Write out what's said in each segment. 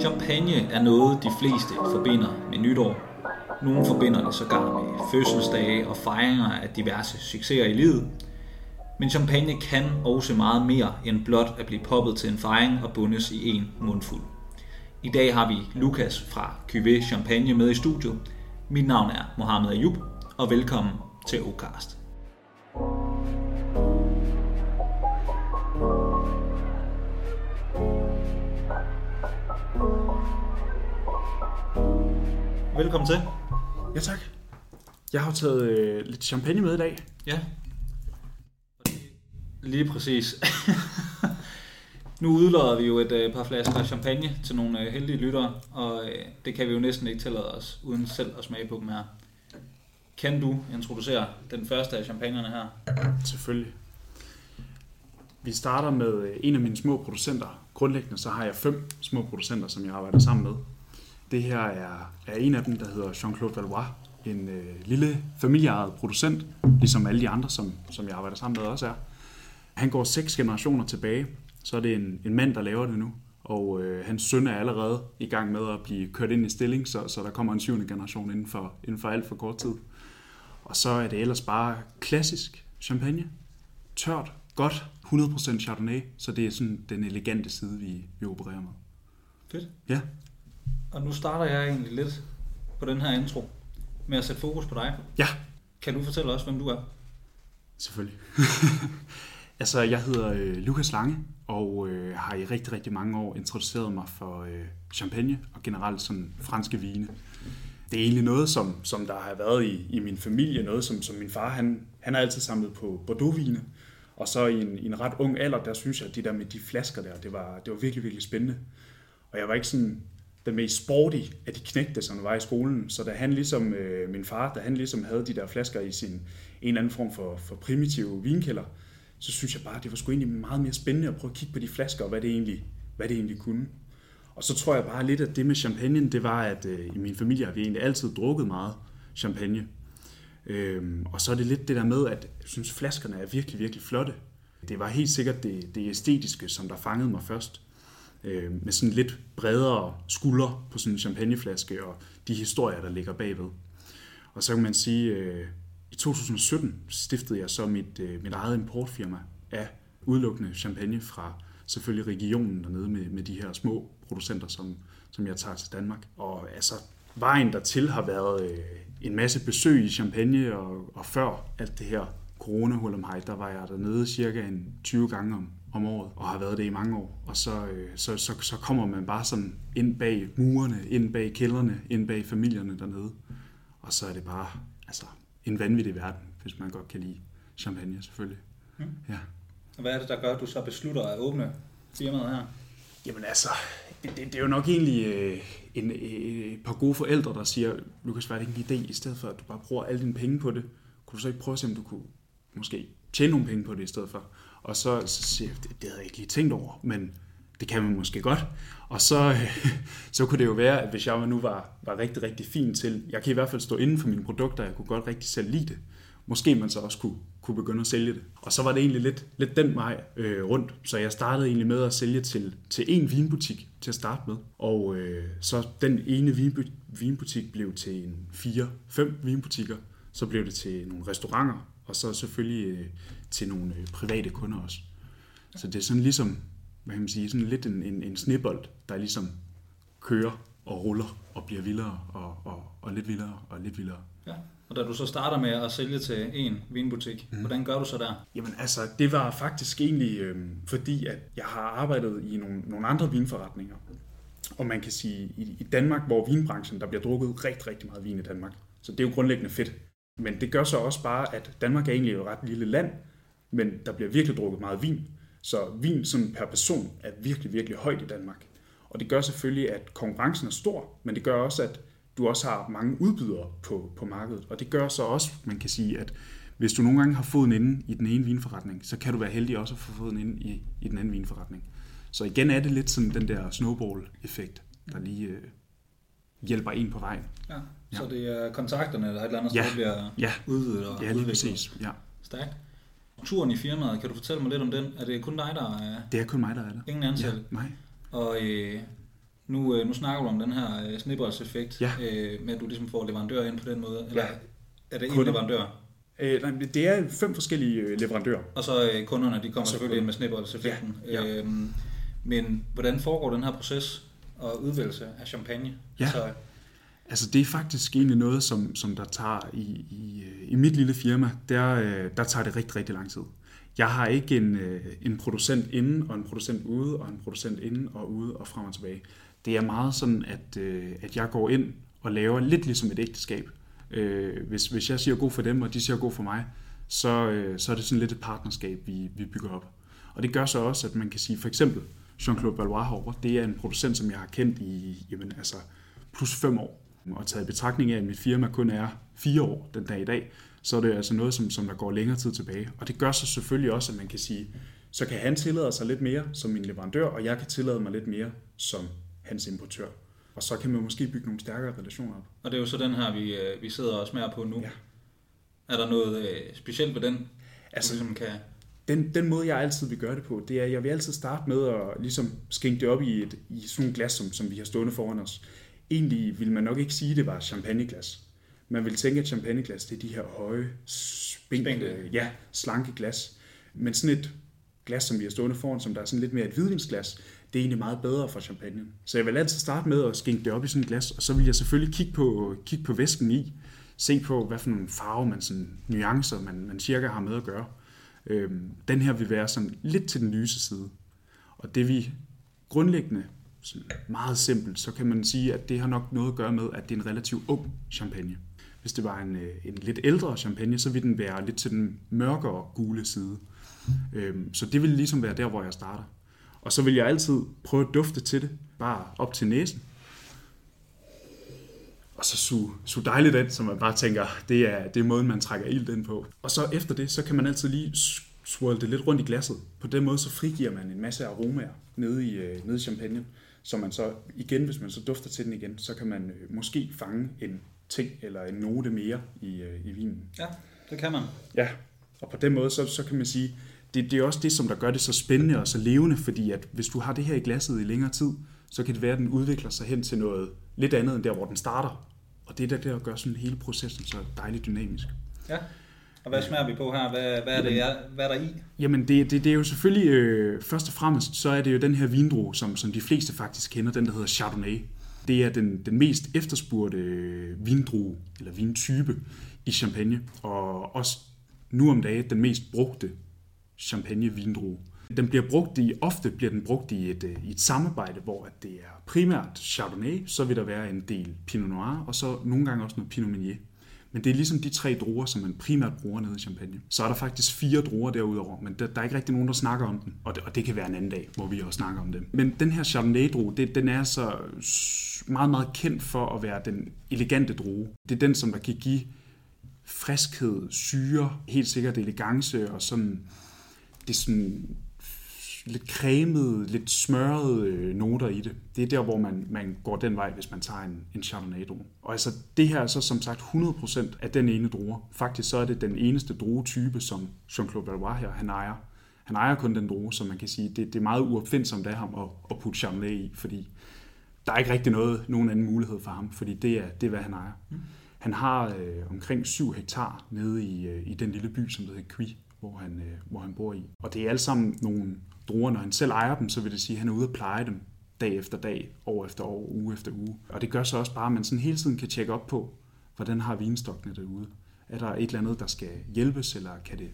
Champagne er noget, de fleste forbinder med nytår. Nogle forbinder det sågar med fødselsdage og fejringer af diverse succeser i livet. Men champagne kan også meget mere end blot at blive poppet til en fejring og bundes i en mundfuld. I dag har vi Lukas fra Cuvée Champagne med i studiet. Mit navn er Mohammed Ayub, og velkommen til Ocast. Velkommen til. Ja, tak. Jeg har taget øh, lidt champagne med i dag. Ja. Lige præcis. nu udlodder vi jo et øh, par flasker champagne til nogle øh, heldige lyttere, og øh, det kan vi jo næsten ikke tillade os, uden selv at smage på dem her. Kan du introducere den første af champagnerne her? Selvfølgelig. Vi starter med øh, en af mine små producenter. Grundlæggende så har jeg fem små producenter, som jeg arbejder sammen med. Det her er, er en af dem, der hedder Jean-Claude Valois. En øh, lille familieejet producent, ligesom alle de andre, som, som jeg arbejder sammen med også er. Han går seks generationer tilbage, så er det en, en mand, der laver det nu. Og øh, hans søn er allerede i gang med at blive kørt ind i stilling, så, så der kommer en syvende generation inden for, inden for alt for kort tid. Og så er det ellers bare klassisk champagne. Tørt, godt, 100% Chardonnay, så det er sådan den elegante side, vi, vi opererer med. Fedt. Ja, Og nu starter jeg egentlig lidt på den her intro med at sætte fokus på dig. ja, Kan du fortælle os, hvem du er? selvfølgelig. altså, jeg hedder øh, Lukas Lange, og øh, har i rigtig, rigtig mange år introduceret mig for øh, champagne og generelt sådan franske vine. Det er egentlig noget, som, som der har været i, i min familie, noget som, som min far, han, han har altid samlet på Bordeaux-vine. Og så i en, i en ret ung alder, der synes jeg, at det der med de flasker der, det var, det var virkelig, virkelig spændende. Og jeg var ikke sådan den mest sporty af de knægte, som var i skolen. Så da han ligesom, øh, min far, da han ligesom havde de der flasker i sin en eller anden form for, for primitive vinkælder, så synes jeg bare, det var sgu egentlig meget mere spændende at prøve at kigge på de flasker, og hvad det egentlig, hvad det egentlig kunne. Og så tror jeg bare lidt, at det med champagne, det var, at øh, i min familie har vi egentlig altid drukket meget champagne. Øhm, og så er det lidt det der med, at jeg synes, flaskerne er virkelig, virkelig flotte. Det var helt sikkert det, det æstetiske, som der fangede mig først. Øh, med sådan lidt bredere skuldre på sådan en champagneflaske, og de historier, der ligger bagved. Og så kan man sige, øh, i 2017 stiftede jeg så mit, øh, mit eget importfirma af udelukkende champagne fra selvfølgelig regionen dernede med, med de her små producenter, som, som jeg tager til Danmark. Og altså, vejen dertil har været øh, en masse besøg i Champagne, og, og før alt det her corona der var jeg dernede cirka en 20 gange om, om året, og har været det i mange år. Og så, øh, så, så, så kommer man bare sådan ind bag murene, ind bag kældrene, ind bag familierne dernede. Og så er det bare altså, en vanvittig verden, hvis man godt kan lide champagne selvfølgelig. Mm. Ja. Og hvad er det, der gør, at du så beslutter at åbne firmaet her? Jamen altså, det, det, det er jo nok egentlig øh, en, øh, et par gode forældre, der siger, Lukas, hvad er det ikke en idé, i stedet for at du bare bruger alle dine penge på det, kunne du så ikke prøve at se, om du kunne måske tjene nogle penge på det i stedet for? Og så, så siger jeg, det, det havde jeg ikke lige tænkt over, men det kan man måske godt. Og så, så kunne det jo være, at hvis jeg nu var, var rigtig, rigtig fin til, jeg kan i hvert fald stå inden for mine produkter, jeg kunne godt rigtig selv lide det, måske man så også kunne, kunne begynde at sælge det. Og så var det egentlig lidt, lidt den vej øh, rundt. Så jeg startede egentlig med at sælge til, til en vinbutik til at starte med. Og øh, så den ene vinbu- vinbutik blev til en fire, fem vinbutikker. Så blev det til nogle restauranter, og så selvfølgelig øh, til nogle øh, private kunder også. Så det er sådan ligesom, hvad kan man sige, sådan lidt en, en, en snebold, der ligesom kører og ruller og bliver vildere og, og, og lidt vildere og lidt vildere. Ja. Og da du så starter med at sælge til en vinbutik, mm. hvordan gør du så der? Jamen altså, det var faktisk egentlig øh, fordi, at jeg har arbejdet i nogle, nogle andre vinforretninger. Og man kan sige, i, i Danmark, hvor vinbranchen, der bliver drukket rigtig, rigtig meget vin i Danmark. Så det er jo grundlæggende fedt. Men det gør så også bare, at Danmark er egentlig et ret lille land, men der bliver virkelig drukket meget vin. Så vin som per person er virkelig, virkelig højt i Danmark. Og det gør selvfølgelig, at konkurrencen er stor, men det gør også, at du også har mange udbydere på, på markedet. Og det gør så også, man kan sige, at hvis du nogle gange har foden inden i den ene vinforretning, så kan du være heldig også at få foden inden i, i den anden vinforretning. Så igen er det lidt sådan den der snowball-effekt, der lige øh, hjælper en på vejen. Ja. Så ja. det er kontakterne eller et eller andet, Ja. der bliver Ja, udvidet og ja lige præcis. Ja. Stærkt. Turen i firmaet, kan du fortælle mig lidt om den? Er det kun dig, der er Det er kun mig, der er der. ingen ansatte? Ja, nej. Og øh, Nu, øh, nu snakker du om den her øh, snibboldseffekt, Ja. øh, med at du ligesom får leverandører ind på den måde. Eller Ja. er det Kunder. leverandør? Øh, nej, det er fem forskellige øh, leverandører. Og så øh, kunderne, de kommer så selvfølgelig ind med kunder. snibboldseffekten. Ja, ja. Øhm, men hvordan foregår den her proces og udvælgelse af champagne? Ja. Altså, Altså det er faktisk egentlig noget, som, som der tager i, i, øh, i mit lille firma, der, øh, der tager det rigtig, rigtig lang tid. Jeg har ikke en, en producent inde og en producent ude og en producent inde og ude og frem og tilbage. Det er meget sådan, at, at jeg går ind og laver lidt ligesom et ægteskab. Hvis, hvis jeg siger god for dem, og de siger god for mig, så, så er det sådan lidt et partnerskab, vi, vi bygger op. Og det gør så også, at man kan sige, for eksempel Jean-Claude Valois herovre, det er en producent, som jeg har kendt i jamen, altså, plus fem år. Og taget i betragtning af, at mit firma kun er fire år den dag i dag, så er det altså noget, som, som der går længere tid tilbage. Og det gør så selvfølgelig også, at man kan sige, så kan han tillade sig lidt mere som min leverandør, og jeg kan tillade mig lidt mere som hans importør. Og så kan man måske bygge nogle stærkere relationer op. og det er jo så den her, vi, øh, vi sidder og smager på nu. Ja. Er der noget øh, specielt ved den, altså, ligesom kan... Den, den måde, jeg altid vil gøre det på, det er, at jeg vil altid starte med at ligesom skænke det op i, et, i sådan nogle glas, som, som vi har stående foran os. Egentlig vil man nok ikke sige, at det var champagneglas. Man vil tænke, at champagneglas, det er de her høje, spinkle, Spinkle. ja, slanke glas. Men sådan et glas, som vi har stående foran, som der er sådan lidt mere et hvidvinsglas, det er egentlig meget bedre for champagne. Så jeg vil altid starte med at skænke det op i sådan et glas, og så vil jeg selvfølgelig kigge på, kigge på væsken i, se på, hvad for nogle farver, man sådan, nuancer, man, man cirka har med at gøre. Øhm, den her vil være sådan lidt til den lyse side. Og det vi grundlæggende, sådan meget simpelt, så kan man sige, at det har nok noget at gøre med, at det er en relativt ung champagne. Hvis det var en, øh, en lidt ældre champagne, så ville den være lidt til den mørkere gule side. Øhm, så det vil ligesom være der, hvor jeg starter. Og så vil jeg altid prøve at dufte til det, bare op til næsen. Og så suge, suge dejligt ind, så man bare tænker, det er, det er måden, man trækker ild ind på. Og så efter det, så kan man altid lige swirle det lidt rundt i glasset. På den måde, så frigiver man en masse aromaer nede i, øh, nede i champagne. Så man så igen, hvis man så dufter til den igen, så kan man øh, måske fange en ting eller en note mere i, øh, i vinen. Ja, det kan man. Ja, og på den måde, så, så kan man sige, det, det er også det, som der gør det så spændende og så levende, fordi at hvis du har det her i glasset i længere tid, så kan det være, at den udvikler sig hen til noget lidt andet end der, hvor den starter. Og det er der, der gør sådan hele processen så dejligt dynamisk. Ja. Og hvad smager vi på her? Hvad, hvad, er, det, hvad er der i? Jamen, det, det, det er jo selvfølgelig, øh, først og fremmest, så er det jo den her vindrue, som, som de fleste faktisk kender, den der hedder Chardonnay. Det er den, den mest efterspurgte øh, vindrue, eller vintype i Champagne, og også nu om dagen den mest brugte champagne-vindrue. Den bliver brugt i, ofte bliver den brugt i et, øh, i et samarbejde, hvor at det er primært Chardonnay, så vil der være en del Pinot Noir, og så nogle gange også noget Pinot Meunier. Men det er ligesom de tre druer, som man primært bruger nede i Champagne. Så er der faktisk fire druer derudover, men der, der er ikke rigtig nogen, der snakker om dem. Og det, og det kan være en anden dag, hvor vi også snakker om dem. Men den her Chardonnay-drue, det, den er så meget, meget kendt for at være den elegante drue. Det er den, som der kan give friskhed, syre, helt sikkert elegance og sådan, det er sådan lidt cremede, lidt smørrede øh, noter i det. Det er der, hvor man, man går den vej, hvis man tager en, en Chardonnay-drue. Og altså, det her er så som sagt 100% af den ene drue. Faktisk så er det den eneste druetype, som Jean-Claude Valois her, han ejer. Han ejer kun den drue, så man kan sige, det, det er meget uopfindsomt af ham at, at putte Chardonnay i, fordi der er ikke rigtig noget, nogen anden mulighed for ham, fordi det er, det er hvad han ejer. Han har øh, omkring 7 hektar nede i, øh, i den lille by, som hedder Kwi, hvor han, øh, hvor han bor i. Og det er alle sammen nogle druer. Når han selv ejer dem, så vil det sige, at han er ude at pleje dem dag efter dag, år efter år, uge efter uge. Og det gør så også bare, at man sådan hele tiden kan tjekke op på, hvordan har vinstokkene derude. Er der et eller andet, der skal hjælpes, eller kan det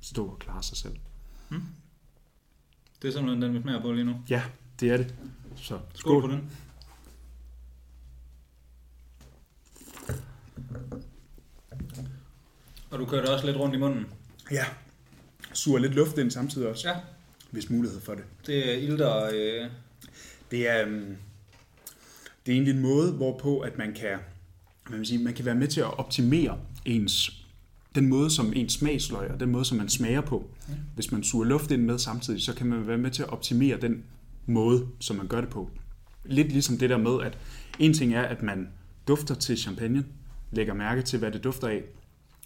stå og klare sig selv? Det er simpelthen den, vi smager på lige nu. Ja, det er det. Så Skål på den. Og du kører det også lidt rundt i munden. Ja, suger lidt luft ind samtidig også, Ja, hvis mulighed for det. det er ilter øh, Det er, øhm, det er egentlig en måde, hvorpå at man kan, man, vil sige, man kan være med til at optimere ens, den måde, som ens smagsløg og den måde, som man smager på. Hvis man suger luft ind med samtidig, så kan man være med til at optimere den måde, som man gør det på. Lidt ligesom det der med, at en ting er, at man dufter til champagne, lægger mærke til, hvad det dufter af.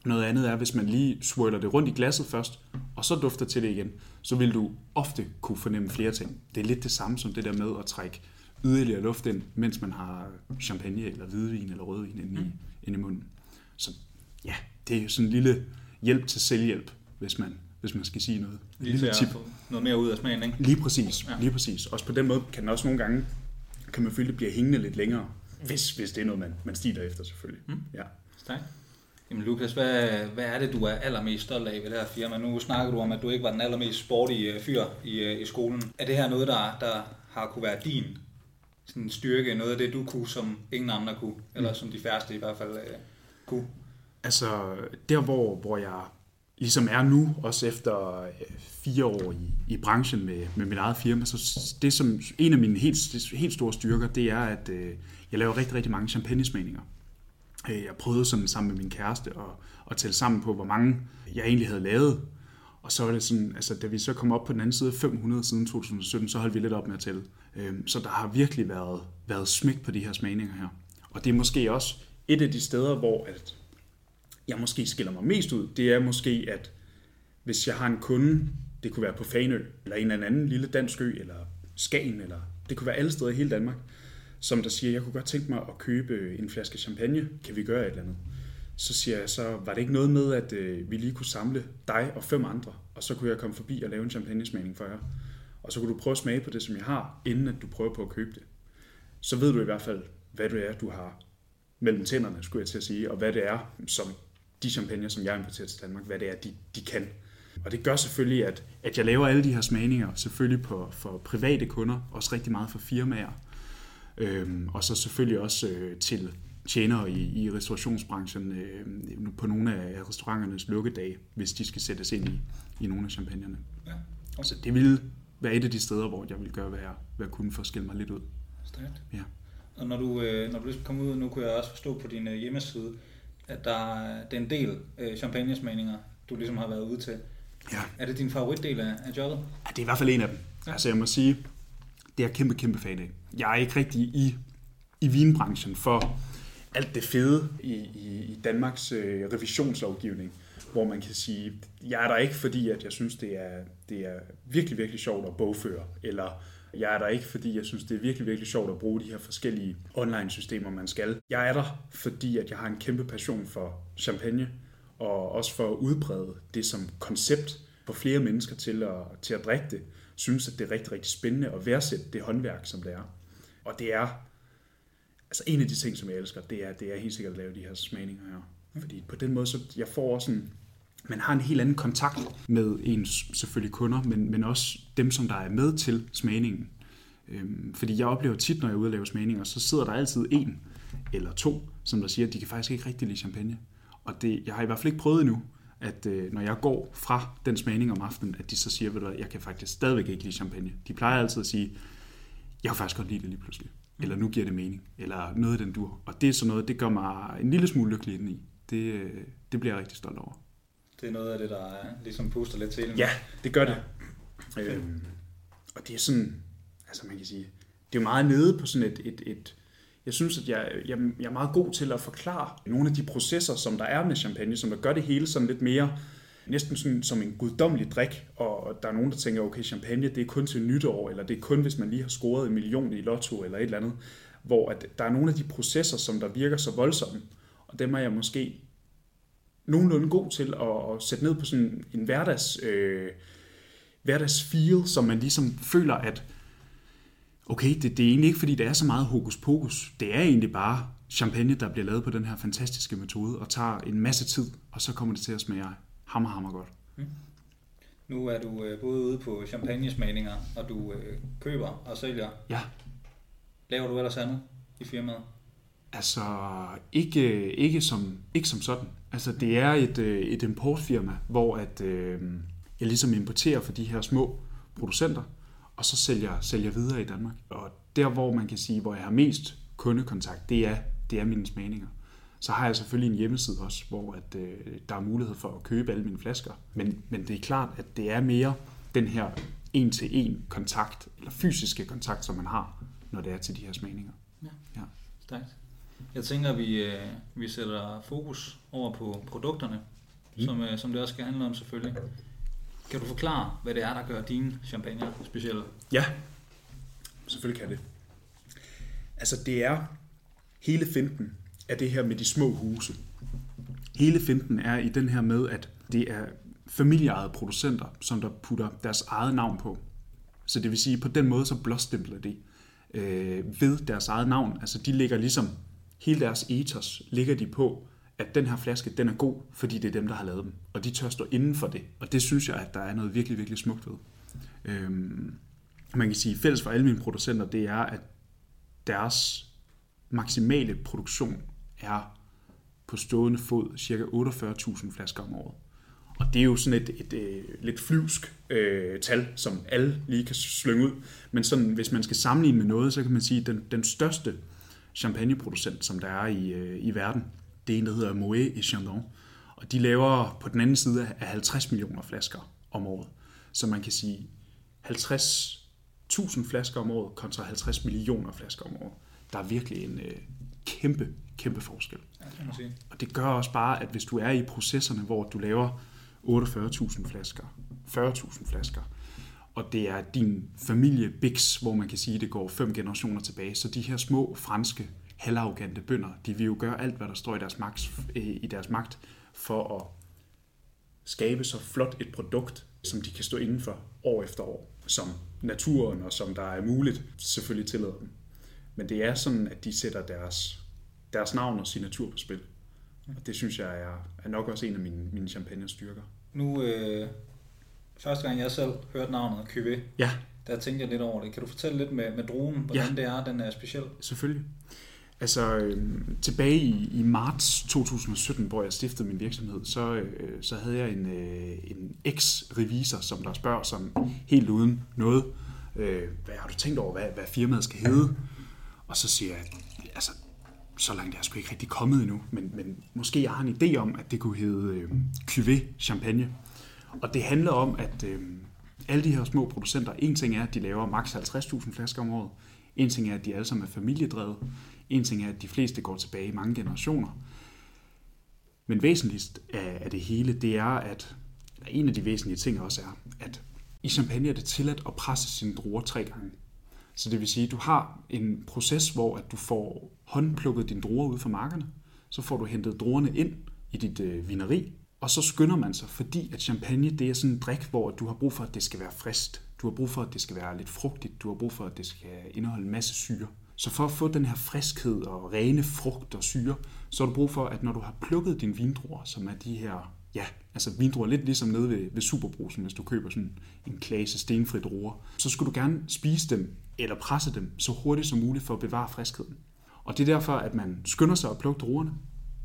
Noget andet er, hvis man lige swirler det rundt i glasset først, og så dufter til det igen, så vil du ofte kunne fornemme flere ting. Det er lidt det samme som det der med at trække yderligere luft ind, mens man har champagne eller hvidvin eller rødvin inde i, Mm. inde i munden. Så ja, det er sådan en lille hjælp til selvhjælp, hvis man, hvis man skal sige noget. Lige lille tip. noget mere ud af smagen, ikke? Lige præcis, Ja. lige præcis. Også på den måde kan den også nogle gange, kan man føle, at det bliver hængende lidt længere, hvis, hvis det er noget, man, man stiler efter selvfølgelig. Mm. Ja. Stærkt. Jamen Lukas, hvad, hvad er det, du er allermest stolt af ved det her firma? Nu snakker du om, at du ikke var den allermest sportige øh, fyr i, øh, i skolen. Er det her noget, der, der har kunne være din sådan styrke? Noget af det, du kunne, som ingen andre kunne? Eller som de færreste i hvert fald øh, kunne? Altså, der hvor, hvor jeg ligesom er nu, også efter øh, fire år i, i branchen med, med mit eget firma, så det som en af mine helt, helt store styrker, det er, at øh, jeg laver rigtig, rigtig mange champagnesmagninger. Øh, jeg prøvede sådan sammen med min kæreste at, at tælle sammen på, hvor mange jeg egentlig havde lavet. Og så var det sådan, altså da vi så kom op på den anden side af 500 siden 2017, så holdt vi lidt op med at tælle. Øhm, så der har virkelig været, været smæk på de her smagninger her. Og det er måske også et af de steder, hvor at jeg måske skiller mig mest ud. Det er måske, at hvis jeg har en kunde, det kunne være på Fanø, eller en eller anden lille dansk ø, eller Skagen, eller det kunne være alle steder i hele Danmark, som der siger, jeg kunne godt tænke mig at købe øh, en flaske champagne, kan vi gøre et eller andet? Så siger jeg, så var det ikke noget med, at øh, vi lige kunne samle dig og fem andre, og så kunne jeg komme forbi og lave en champagnesmagning for jer. Og så kunne du prøve at smage på det, som jeg har, inden at du prøver på at købe det. Så ved du i hvert fald, hvad det er, du har mellem tænderne, skulle jeg til at sige, og hvad det er, som de champagne, som jeg importerer til Danmark, hvad det er, de, de kan. Og det gør selvfølgelig, at, at jeg laver alle de her smagninger, selvfølgelig på, for private kunder, også rigtig meget for firmaer, øhm, og så selvfølgelig også øh, til tjenere i, i restaurationsbranchen øh, på nogle af restauranternes lukkedage, hvis de skal sættes ind i, i nogle af champagnerne. Ja. Så det ville være et af de steder, hvor jeg ville gøre, hvad jeg, hvad jeg kunne for at skille mig lidt ud. Stærkt. Ja. Og når du, øh, når du ligesom kom ud, nu kunne jeg også forstå på din øh, hjemmeside, at der, er- det er en del øh, champagnesmagninger, du ligesom har været ude til. Ja. Er det din favoritdel af, af jobbet? Ja, det er i hvert fald en af dem. Ja. Altså jeg må sige, det er jeg kæmpe, kæmpe fan af. Jeg er ikke rigtig i, i vinbranchen for alt det fede i, i, i Danmarks øh, revisionslovgivning, hvor man kan sige, jeg er der ikke, fordi at jeg synes, det er, det er virkelig, virkelig sjovt at bogføre, eller jeg er der ikke, fordi jeg synes, det er virkelig, virkelig sjovt at bruge de her forskellige online-systemer, man skal. Jeg er der, fordi at jeg har en kæmpe passion for champagne, og også for at udbrede det som koncept for flere mennesker til at, til at drikke det, synes, at det er rigtig, rigtig spændende at værdsætte det håndværk, som det er. Og det er, altså en af de ting, som jeg elsker, det er, det er helt sikkert at lave de her smagninger her. Fordi på den måde, så jeg får også en, man har en helt anden kontakt med ens selvfølgelig kunder, men, men også dem, som der er med til smagningen. Øhm, fordi jeg oplever tit, når jeg er ude og lave smagninger, så sidder der altid en eller to, som der siger, at de kan faktisk ikke rigtig lide champagne. Og det, jeg har i hvert fald ikke prøvet endnu, at øh, når jeg går fra den smagning om aftenen, at de så siger, ved du hvad, jeg kan faktisk stadigvæk ikke lide champagne. De plejer altid at sige, jeg kan faktisk godt lide det lige pludselig. Eller nu giver det mening. Eller noget af den dur. Og det er sådan noget, det gør mig en lille smule lykkelig indeni. Det, øh, det bliver jeg rigtig stolt over. Det er noget af det, der er, ligesom puster lidt til. Ja, det gør det. Øhm, og det er sådan, altså man kan sige, det er jo meget nede på sådan et, et, et jeg synes, at jeg, jeg, jeg er meget god til at forklare nogle af de processer, som der er med champagne, som der gør det hele sådan lidt mere, næsten sådan som en guddommelig drik, og der er nogen, der tænker, okay, champagne, det er kun til nytår, eller det er kun, hvis man lige har scoret en million i lotto, eller et eller andet, hvor at der er nogle af de processer, som der virker så voldsomme, og dem er jeg måske nogenlunde god til at, at sætte ned på sådan en hverdags, øh, hverdags feel, som man ligesom føler, at okay, det, det er egentlig ikke, fordi det er så meget hokus pokus. Det er egentlig bare champagne, der bliver lavet på den her fantastiske metode, og tager en masse tid, og så kommer det til at smage hammer, hammer godt. Nu er du øh, både ude på champagnesmagninger, og du øh, køber og sælger. Ja, Laver du ellers andet i firmaet? altså ikke, ikke, som, ikke som sådan. Altså det er et, øh, et importfirma, hvor at, øh, jeg ligesom importerer for de her små producenter, og så sælger, sælger videre i Danmark. Og der, hvor man kan sige, hvor jeg har mest kundekontakt, det er, det er mine smagninger. Så har jeg selvfølgelig en hjemmeside også, hvor at, øh, der er mulighed for at købe alle mine flasker. Men, men det er klart, at det er mere den her en-til-en kontakt, eller fysiske kontakt, som man har, når det er til de her smagninger. Stærkt. Jeg tænker, at vi, øh, vi sætter fokus over på produkterne, mm. som, øh, som det også skal handle om selvfølgelig. Kan du forklare, hvad det er, der gør dine champagne specielle? Ja, selvfølgelig kan det. Altså det er hele finten af det her med de små huse. Hele finten er i den her med, at det er familieejede producenter, som der putter deres eget navn på. Så det vil sige, på den måde så blåstempler de øh, ved deres eget navn. Altså de ligger ligesom, hele deres ethos ligger de på, at den her flaske, den er god, fordi det er dem, der har lavet dem. Og de tør stå inden for det. Og det synes jeg, at der er noget virkelig, virkelig smukt ved. Øhm, man kan sige, fælles for alle mine producenter, det er, at deres maksimale produktion er på stående fod cirka 48.000 flasker om året. Og det er jo sådan et, et, et et lidt flyvsk øh, tal, som alle lige kan slynge ud. Men sådan, hvis man skal sammenligne med noget, så kan man sige, at den, den største champagneproducent, som der er i, øh, i verden, det er en, der hedder Moet et Chandon. Og de laver på den anden side af 50 millioner flasker om året. Så man kan sige 50.000 flasker om året kontra 50 millioner flasker om året. Der er virkelig en øh, kæmpe, kæmpe forskel. Ja, det, må sige. Og det gør også bare, at hvis du er i processerne, hvor du laver 48.000 flasker, 40.000 flasker, og det er din familie Bix, hvor man kan sige, at det går fem generationer tilbage, så de her små franske halvarrogante bønder, de vil jo gøre alt, hvad der står i deres magt, øh, i deres magt for at skabe så flot et produkt, som de kan stå inden for år efter år, som naturen og som der er muligt selvfølgelig tillader dem. Men det er sådan, at de sætter deres, deres navn og signatur på spil. Og det synes jeg er, er nok også en af mine, mine champagne styrker. Nu, øh, første gang jeg selv hørte navnet Cuvée, Ja, der tænkte jeg lidt over det. Kan du fortælle lidt med, med druen, hvordan Ja. det er, den er speciel? selvfølgelig. Altså, øh, tilbage i, i marts 2017, hvor jeg stiftede min virksomhed, så, øh, så havde jeg en, øh, en eks-revisor, som der spørger som helt uden noget, øh, hvad har du tænkt over, hvad, hvad firmaet skal hedde? Og så siger jeg, altså, så langt er jeg sgu ikke rigtig kommet endnu, men, men måske jeg har en idé om, at det kunne hedde øh, Cuvée Champagne. Og det handler om, at øh, alle de her små producenter, en ting er, at de laver maks 50.000 flasker om året, en ting er, at de alle sammen er familiedrevet, en ting er, at de fleste går tilbage i mange generationer. Men væsentligst af, det hele, det er, at eller en af de væsentlige ting også er, at i champagne er det tilladt at presse sine druer tre gange. Så det vil sige, at du har en proces, hvor at du får håndplukket dine druer ud fra markerne, så får du hentet druerne ind i dit øh, vineri, og så skynder man sig, fordi at champagne det er sådan en drik, hvor du har brug for, at det skal være frist. Du har brug for, at det skal være lidt frugtigt. Du har brug for, at det skal indeholde en masse syre. Så for at få den her friskhed og rene frugt og syre, så har du brug for, at når du har plukket dine vindruer, som er de her, ja, altså vindruer lidt ligesom nede ved, ved Superbrusen, hvis du køber sådan en klase stenfri druer, så skulle du gerne spise dem eller presse dem så hurtigt som muligt for at bevare friskheden. Og det er derfor, at man skynder sig at plukke druerne,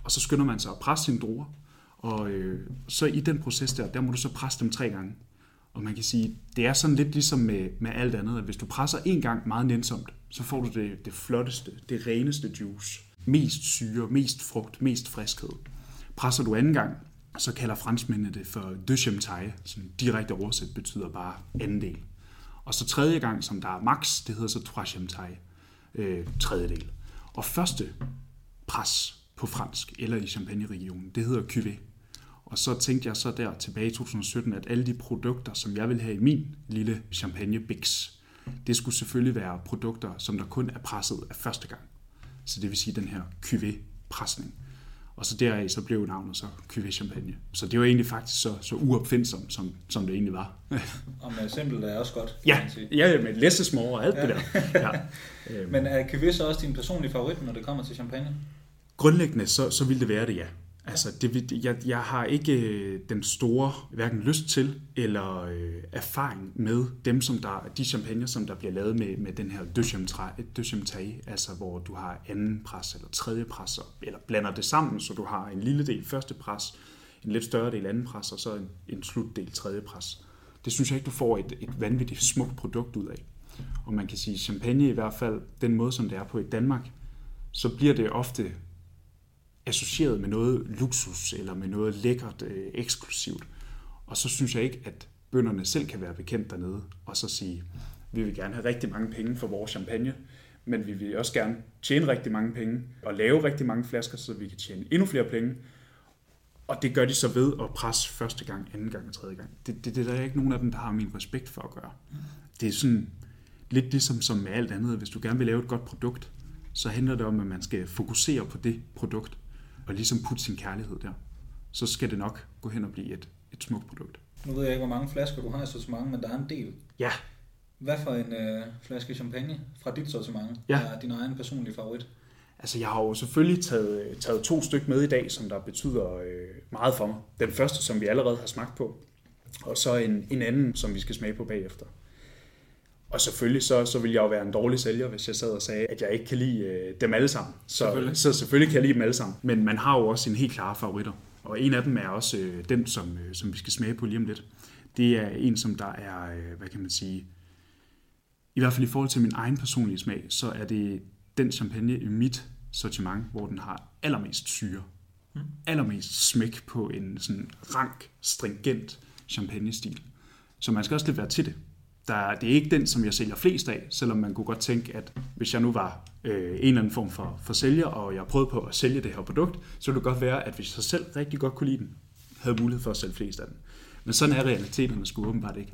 og så skynder man sig at presse sine druer, og øh, så i den proces der, der må du så presse dem tre gange. Og man kan sige, det er sådan lidt ligesom med, med alt andet, at hvis du presser en gang meget nænsomt, så får du det, det flotteste, det reneste juice. Mest syre, mest frugt, mest friskhed. Presser du anden gang, så kalder franskmændene det for deuxième taille, som direkte oversat betyder bare anden del. Og så tredje gang, som der er max, det hedder så troisième taille, øh, tredje del. Og første pres på fransk, eller i Champagne-regionen, det hedder cuvée. Og så tænkte jeg så der tilbage i 2017, at alle de produkter, som jeg vil have i min lille champagne Bix, det skulle selvfølgelig være produkter, som der kun er presset af første gang. Så det vil sige den her cuvée-presning. Og så deraf så blev navnet så cuvée champagne. Så det var egentlig faktisk så, så uopfindsomt, som, som det egentlig var. Og med simpelt er også godt, kan ja, man sige. ja, med more og alt ja. det der. Ja. Men er Cuvée så også din personlige favorit, når det kommer til champagne? Grundlæggende, så, så vil det være det, ja. Altså, det, jeg, jeg har ikke øh, den store hverken lyst til eller øh, erfaring med dem, som der, de champagne, som der bliver lavet med, med den her deuxième altså hvor du har anden pres eller tredje pres, eller blander det sammen, så du har en lille del første pres, en lidt større del anden pres, og så en, en slutdel tredje pres. Det synes jeg ikke, du får et, et vanvittigt smukt produkt ud af. Og man kan sige, champagne i hvert fald, den måde, som det er på i Danmark, så bliver det ofte associeret med noget luksus eller med noget lækkert, øh, eksklusivt. Og så synes jeg ikke, at bønderne selv kan være bekendt dernede og så sige, vi vil gerne have rigtig mange penge for vores champagne, men vi vil også gerne tjene rigtig mange penge og lave rigtig mange flasker, så vi kan tjene endnu flere penge. Og det gør de så ved at presse første gang, anden gang og tredje gang. Det, det, det er der ikke nogen af dem, der har min respekt for at gøre. Det er sådan lidt ligesom som med alt andet. Hvis du gerne vil lave et godt produkt, så handler det om, at man skal fokusere på det produkt, og ligesom putte sin kærlighed der. Så skal det nok gå hen og blive et, et smukt produkt. Nu ved jeg ikke, hvor mange flasker du har i sortiment, men der er en del. Ja. Hvad for en øh, flaske champagne fra dit sortiment Ja. er din egen personlige favorit? Altså, jeg har jo selvfølgelig taget, taget to stykker med i dag, som der betyder øh, meget for mig. Den første, som vi allerede har smagt på, og så en, en anden, som vi skal smage på bagefter. Og selvfølgelig så, så vil jeg jo være en dårlig sælger, hvis jeg sad og sagde, at jeg ikke kan lide øh, dem alle sammen. Så Selvfølgelig. selvfølgelig. så selvfølgelig kan jeg lide dem alle sammen. Men man har jo også sine helt klare favoritter. Og en af dem er også øh, den, som, øh, som vi skal smage på lige om lidt. Det er en, som der er, øh, hvad kan man sige, i hvert fald i forhold til min egen personlige smag, så er det den champagne i mit sortiment, hvor den har allermest syre. Mm. Allermest smæk på en sådan rank, stringent champagne-stil. Så man skal også lidt være til det. Der, det er ikke den, som jeg sælger flest af, selvom man kunne godt tænke, at hvis jeg nu var øh, en eller anden form for, for sælger, og jeg prøvede på at sælge det her produkt, så ville det godt være, at hvis jeg selv rigtig godt kunne lide den, havde mulighed for at sælge flest af den. Men sådan er realiteterne sgu åbenbart ikke.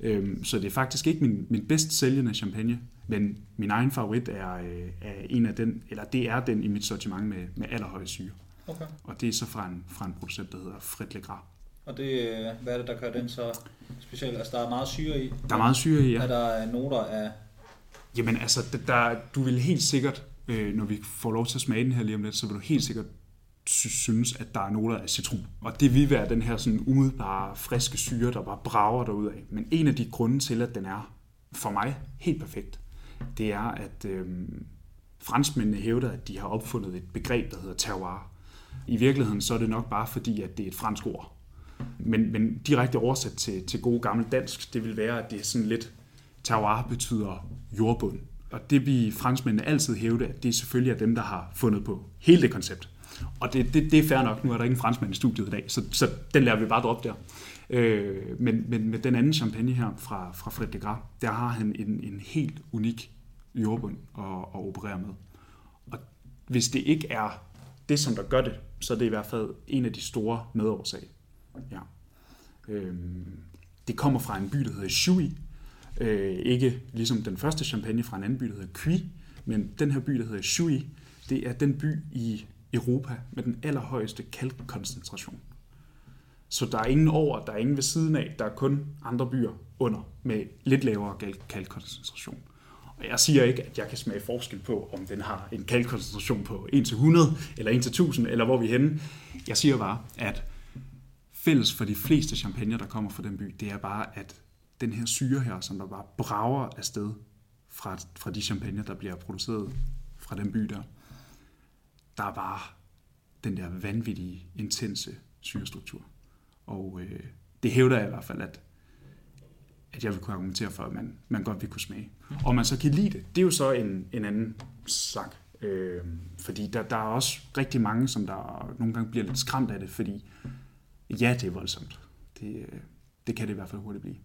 Øhm, så det er faktisk ikke min, min bedst sælgende champagne, men min egen favorit er, øh, er en af den, eller det er den i mit sortiment med, med allerhøjest syre. Okay. Og det er så fra en, fra en producent, der hedder Fred Legras. Og det, øh, hvad er det, der gør den så speciel? Altså, der er meget syre i. Der er meget syre i, ja. Er der øh, noter af... Jamen altså, der, du vil helt sikkert, øh, når vi får lov til at smage den her lige om lidt, så vil du helt sikkert sy- synes, at der er noter af citron. Og det vil være den her sådan umiddelbare, friske syre, der bare brager derud af. Men en af de grunde til, at den er for mig helt perfekt, det er, at øh, franskmændene hævder, at de har opfundet et begreb, der hedder terroir. I virkeligheden så er det nok bare fordi, at det er et fransk ord. Men, men direkte oversat til, til god gammel dansk, det vil være, at det er sådan lidt, terroir betyder jordbund. Og det vi franskmændene altid hævde, at det er selvfølgelig er dem, der har fundet på hele det koncept. Og det, det, det er fair nok, nu er der ikke en i studiet i dag, så, så den lader vi bare droppe der. Øh, men, men med den anden champagne her fra, fra Fred de Gras, der har han en, en helt unik jordbund at, at operere med. Og hvis det ikke er det, som der gør det, så er det i hvert fald en af de store medårsager. Ja. Øhm, det kommer fra en by, der hedder Chui. Øh, ikke ligesom den første champagne fra en anden by, der hedder Cui, men den her by, der hedder Chui, det er den by i Europa med den allerhøjeste kalkkoncentration. Så der er ingen over, der er ingen ved siden af, der er kun andre byer under med lidt lavere kalkkoncentration. Og jeg siger ikke, at jeg kan smage forskel på, om den har en kalkkoncentration på 1-100 eller 1-1000, eller hvor vi er henne. Jeg siger bare, at fælles for de fleste champagne, der kommer fra den by, det er bare, at den her syre her, som der bare brager afsted fra, fra de champagne, der bliver produceret fra den by der, der er bare den der vanvittige, intense syrestruktur. Og øh, det hævder jeg i hvert fald, at, at jeg vil kunne argumentere for, at man, man godt vil kunne smage. Og man så kan lide det, det er jo så en, en anden sak. Øh, fordi der, der er også rigtig mange, som der nogle gange bliver lidt skræmt af det, fordi ja, det er voldsomt. Det, øh, det kan det i hvert fald hurtigt blive.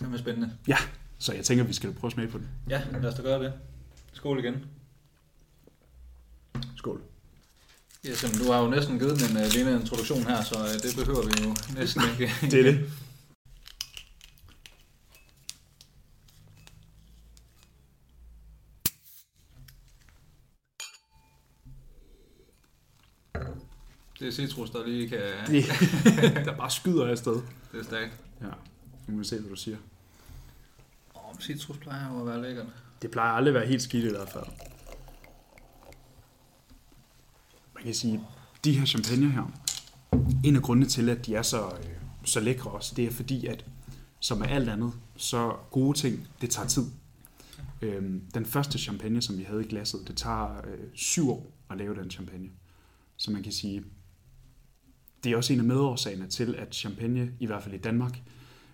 Det er spændende. Ja, så jeg tænker, vi skal prøve at smage på den. Ja, lad os da gøre det. Skål igen. Skål. Yes, jamen, du har jo næsten givet den en uh, lille introduktion her, så uh, det behøver vi jo næsten ikke. Det er det. Det er citrus, der lige kan... det der bare skyder afsted. Det er stærkt. Ja, nu må vi se, hvad du siger. Åh, oh, citrus plejer jo at være lækkert. Det plejer aldrig at være helt skidt i hvert fald. Man kan sige, de her champagne her, en af grundene til, at de er så, øh, så lækre også, det er fordi, at som med alt andet, så gode ting, det tager tid. Øhm, den første champagne, som vi havde i glasset, det tager øh, syv år at lave den champagne. Så man kan sige, det er også en af medårsagerne til, at champagne, i hvert fald i Danmark,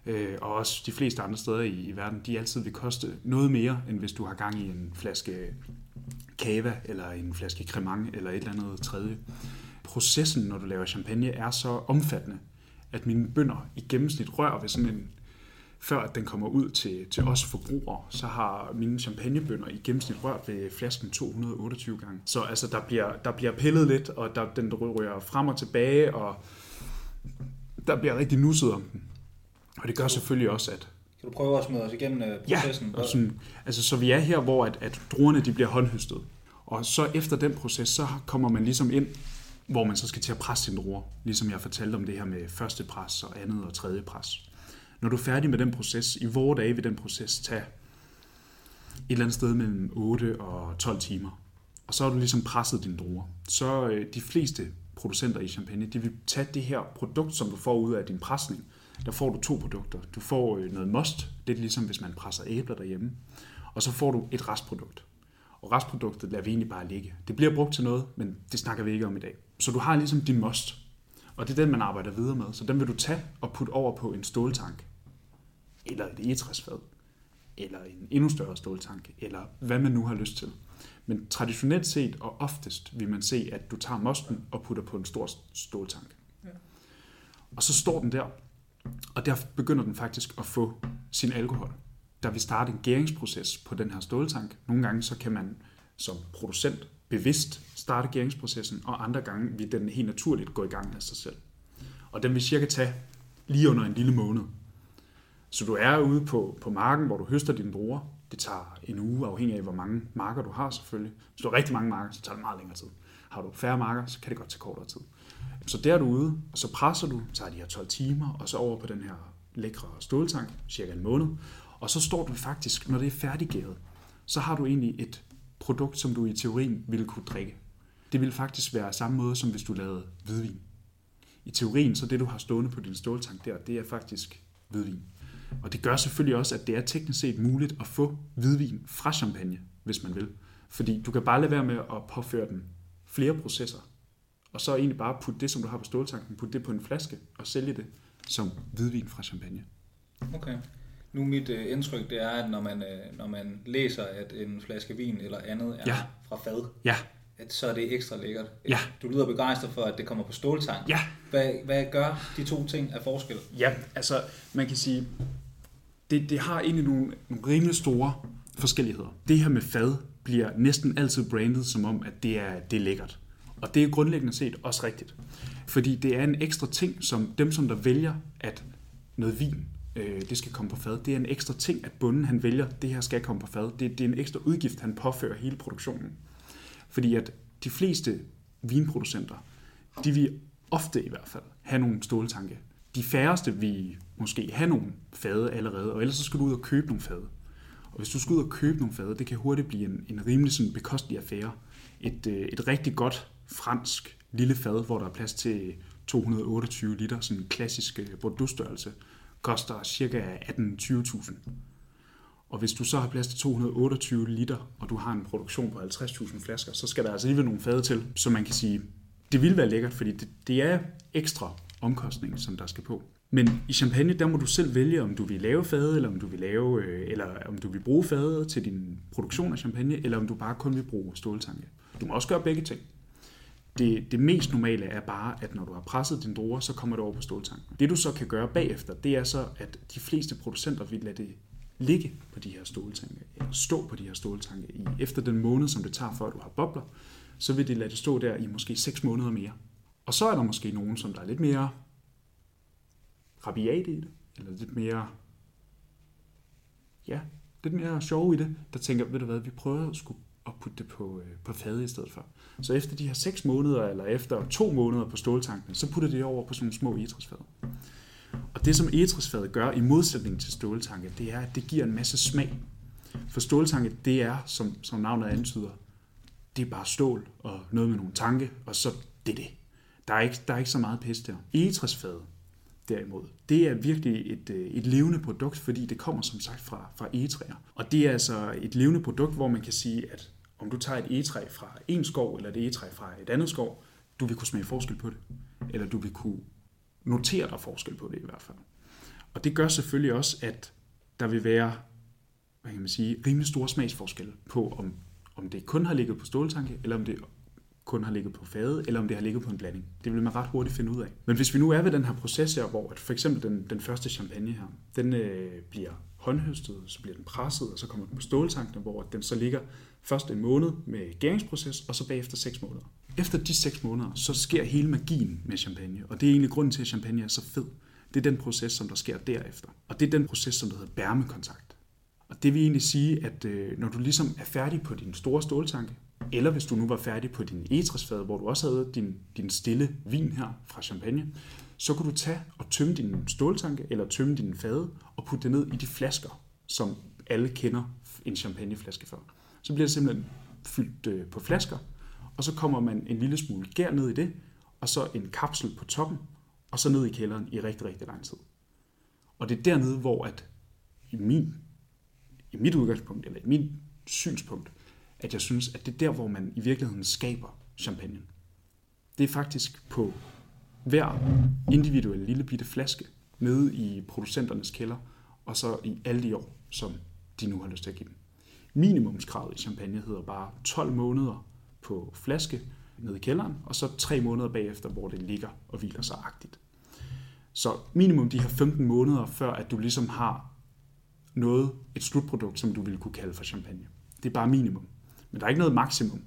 øh, og også de fleste andre steder i, i verden, de altid vil koste noget mere, end hvis du har gang i en flaske cava, eller en flaske cremant, eller et eller andet tredje. Processen, når du laver champagne, er så omfattende, at mine bønder i gennemsnit rører ved sådan en, før at den kommer ud til, til os forbrugere, så har mine champagnebønder i gennemsnit rørt ved flasken 228 gange. Så altså, der, bliver, der bliver pillet lidt, og der, den ryger frem og tilbage, og der bliver rigtig nusset om den. Og det gør selvfølgelig også, at Kan du prøve at smide os igennem Ja, processen? og sådan, altså, så vi er her, hvor at, at druerne de bliver håndhøstet. Og så efter den proces, så kommer man ligesom ind, hvor man så skal til at presse sine druer. Ligesom jeg fortalte om det her med første pres og andet og tredje pres. Når du er færdig med den proces, i vore dage vil den proces tage et eller andet sted mellem 8 og 12 timer. Og så har du ligesom presset dine druer. Så øh, de fleste producenter i champagne, de vil tage det her produkt, som du får ud af din presning. Der får du to produkter. Du får øh, noget most, det er ligesom hvis man presser æbler derhjemme. Og så får du et restprodukt. Og restproduktet lader vi egentlig bare ligge. Det bliver brugt til noget, men det snakker vi ikke om i dag. Så du har ligesom din most, og det er den, man arbejder videre med. Så den vil du tage og putte over på en ståltank, eller et egetræsfad, eller en endnu større ståltank, eller hvad man nu har lyst til. Men traditionelt set og oftest vil man se, at du tager mosten og putter på en stor ståltank. Ja. Og så står den der, og der begynder den faktisk at få sin alkohol. Der vil starte en gæringsproces på den her ståltank. Nogle gange så kan man som producent bevidst starte gæringsprocessen, og andre gange vil den helt naturligt gå i gang af sig selv. Og den vil cirka tage lige under en lille måned. Så du er ude på, på marken, hvor du høster dine druer. Det tager en uge, afhængig af, hvor mange marker du har selvfølgelig. Hvis du har rigtig mange marker, så tager det meget længere tid. Har du færre marker, så kan det godt tage kortere tid. Så der er du ude, og så presser du, tager de her 12 timer, og så over på den her lækre ståltank, cirka en måned. Og så står du faktisk, når det er færdiggæret, så har du egentlig et produkt, som du i teorien ville kunne drikke. Det vil faktisk være samme måde, som hvis du lavede hvidvin. I teorien, så det du har stående på din ståltank der, det er faktisk hvidvin. Og det gør selvfølgelig også, at det er teknisk set muligt at få hvidvin fra champagne, hvis man vil. Fordi du kan bare lade være med at påføre den flere processer, og så egentlig bare putte det, som du har på ståltanken, putte det på en flaske og sælge det som hvidvin fra champagne. Okay. Nu mit øh, indtryk det er, at når man, øh, når man læser, at en flaske vin eller andet er ja. fra fad, ja. At så er det ekstra lækkert. Ja. Du lyder begejstret for, at det kommer på ståltank. Ja. Hvad, hvad gør de to ting af forskel? Ja, altså man kan sige, det, det har egentlig nogle, nogle rimelig store forskelligheder. Det her med fad bliver næsten altid brandet som om, at det er, det er lækkert. Og det er grundlæggende set også rigtigt. Fordi det er en ekstra ting, som dem, som der vælger, at noget vin, øh, det skal komme på fad, det er en ekstra ting, at bunden han vælger, det her skal komme på fad. Det, det er en ekstra udgift, han påfører hele produktionen. Fordi at de fleste vinproducenter, de vil ofte i hvert fald have nogle ståltanke. De færreste vil måske have nogle fade allerede, og ellers så skal du ud og købe nogle fade. Og hvis du skal ud og købe nogle fade, det kan hurtigt blive en, en rimelig sådan bekostelig affære. Et, øh, et rigtig godt fransk lille fad, hvor der er plads til 228 liter, sådan en klassisk øh, bordeaux koster ca. 18-20.000. Og hvis du så har plads til 228 liter, og du har en produktion på 50.000 flasker, så skal der altså alligevel nogle fade til, så man kan sige, det vil være lækkert, fordi det, det er ekstra omkostning, som der skal på. Men i champagne, der må du selv vælge, om du vil lave fade, eller om du vil lave, øh, eller om du vil bruge fade til din produktion af champagne, eller om du bare kun vil bruge ståltanke. Du må også gøre begge ting. Det, det mest normale er bare, at når du har presset din druer, så kommer det over på ståltanken. Det du så kan gøre bagefter, det er så, at de fleste producenter vil lade det ligge på de her ståltanke, eller stå på de her ståltanke i efter den måned, som det tager for, du har bobler, så vil de lade det stå der i måske 6 måneder mere. Og så er der måske nogen, som der er lidt mere rabiat i det, eller lidt mere, ja, lidt mere sjov i det, der tænker, ved du hvad, vi prøver at skulle at putte det på, øh, på fade i stedet for. Så efter de her 6 måneder, eller efter to måneder på ståltanken, så putter de det over på sådan nogle små etræsfad. Og det, som etræsfadet gør i modsætning til ståltanke, det er, at det giver en masse smag. For ståltanke, det er, som, som navnet antyder, det er bare stål og noget med nogle tanke, og så det er det. Der er ikke, der er ikke så meget pis der. Etræsfadet, derimod. Det er virkelig et, øh, et levende produkt, fordi det kommer som sagt fra, fra egetræer. Og det er altså et levende produkt, hvor man kan sige, at om du tager et egetræ fra en skov, eller et egetræ fra et andet skov, du vil kunne smage forskel på det. Eller du vil kunne notere dig forskel på det i hvert fald. Og det gør selvfølgelig også, at der vil være hvad kan man sige, rimelig store smagsforskelle på, om, om det kun har ligget på ståltanke, eller om det kun har ligget på fade, eller om det har ligget på en blanding. Det vil man ret hurtigt finde ud af. Men hvis vi nu er ved den her proces her, hvor at for eksempel den, den første champagne her, den øh, bliver håndhøstet, så bliver den presset, og så kommer den på ståltanken, hvor den så ligger først en måned med gæringsproces, og så bagefter 6 måneder. Efter de 6 måneder, så sker hele magien med champagne, og det er egentlig grunden til, at champagne er så fed. Det er den proces, som der sker derefter. Og det er den proces, som der hedder bærmekontakt. Og det vil egentlig sige, at øh, når du ligesom er færdig på din store ståltanke, eller hvis du nu var færdig på din etræsfad, hvor du også havde din, din stille vin her fra champagne, så kan du tage og tømme din ståltanke eller tømme din fade og putte det ned i de flasker, som alle kender en champagneflaske for. Så bliver det simpelthen fyldt øh, på flasker, og så kommer man en lille smule gær ned i det, og så en kapsel på toppen, og så ned i kælderen i rigtig, rigtig lang tid. Og det er dernede, hvor at i, min, i mit udgangspunkt, eller i mit synspunkt, at jeg synes, at det er der, hvor man i virkeligheden skaber champagne. Det er faktisk på hver individuel lille bitte flaske nede i producenternes kælder, og så i alle de år, som de nu har lyst til at give dem. Minimumskravet i champagne hedder bare 12 måneder på flaske nede i kælderen, og så 3 måneder bagefter, hvor det ligger og hviler sig agtigt. Så minimum de her 15 måneder, før at du ligesom har noget, et slutprodukt, som du ville kunne kalde for champagne. Det er bare minimum. Men der er ikke noget maksimum.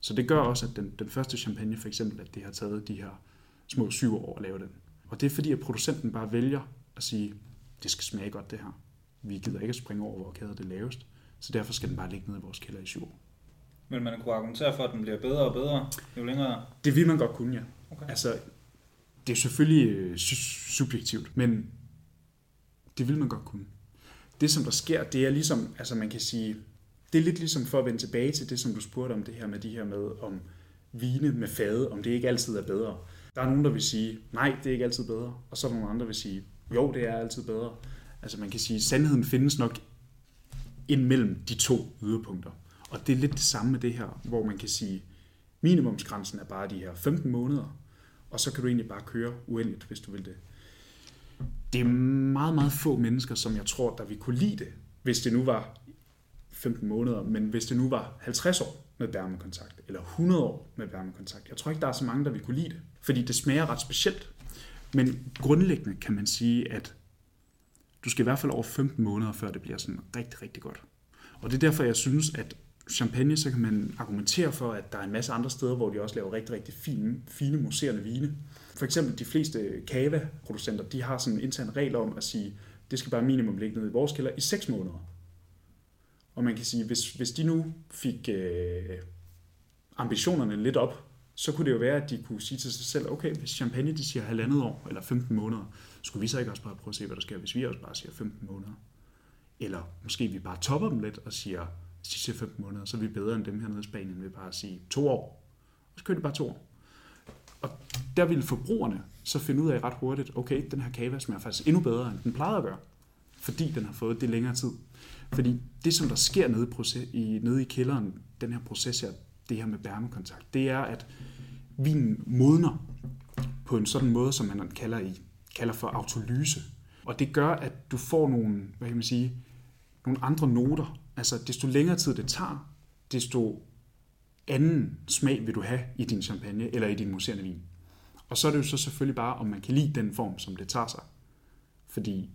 Så det gør også, at den, den første champagne for eksempel, at det har taget de her små syv år at lave den. Og det er fordi, at producenten bare vælger at sige, det skal smage godt det her. Vi gider ikke at springe over, hvor kæder det lavest. Så derfor skal den bare ligge nede i vores kælder i syv år. Men man kunne argumentere for, at den bliver bedre og bedre, jo længere... Det vil man godt kunne, ja. Okay. Altså, det er selvfølgelig øh, subjektivt, men det vil man godt kunne. Det, som der sker, det er ligesom, altså man kan sige, det er lidt ligesom for at vende tilbage til det, som du spurgte om det her med de her med, om vine med fade, om det ikke altid er bedre. Der er nogen, der vil sige, nej, det er ikke altid bedre. Og så er der nogle andre, der vil sige, jo, det er altid bedre. Altså man kan sige, sandheden findes nok imellem de to yderpunkter. Og det er lidt det samme med det her, hvor man kan sige, minimumsgrænsen er bare de her 15 måneder, og så kan du egentlig bare køre uendeligt, hvis du vil det. Det er meget, meget få mennesker, som jeg tror, der vil kunne lide det, hvis det nu var 15 måneder, men hvis det nu var 50 år med bærmekontakt, eller 100 år med bærmekontakt, jeg tror ikke, der er så mange, der vil kunne lide det, fordi det smager ret specielt. Men grundlæggende kan man sige, at du skal i hvert fald over 15 måneder, før det bliver sådan rigtig, rigtig godt. Og det er derfor, jeg synes, at champagne, så kan man argumentere for, at der er en masse andre steder, hvor de også laver rigtig, rigtig fine, fine mousserende vine. For eksempel de fleste kava-producenter, de har sådan en intern regel om at sige, det skal bare minimum ligge nede i vores kælder i 6 måneder. Og man kan sige, hvis, hvis de nu fik øh, ambitionerne lidt op, så kunne det jo være, at de kunne sige til sig selv, okay, hvis champagne de siger halvandet år eller 15 måneder, skulle vi så ikke også bare prøve at se, hvad der sker, hvis vi også bare siger 15 måneder? Eller måske vi bare topper dem lidt og siger, sidste 15 måneder, så er vi bedre end dem her nede i Spanien vi bare sige to år. Og så kører de bare to år. Og der ville forbrugerne så finde ud af ret hurtigt, okay, den her kava smager faktisk endnu bedre, end den plejede at gøre. Fordi den har fået det længere tid. Fordi det, som der sker nede i, proces, i, nede i kælderen, den her proces her, det her med bærmekontakt, det er, at vinen modner på en sådan måde, som man kalder, i, kalder for autolyse. Og det gør, at du får nogle, hvad kan man sige, nogle andre noter. Altså, desto længere tid det tager, desto anden smag vil du have i din champagne eller i din mousserende vin. Og så er det jo så selvfølgelig bare, om man kan lide den form, som det tager sig. Fordi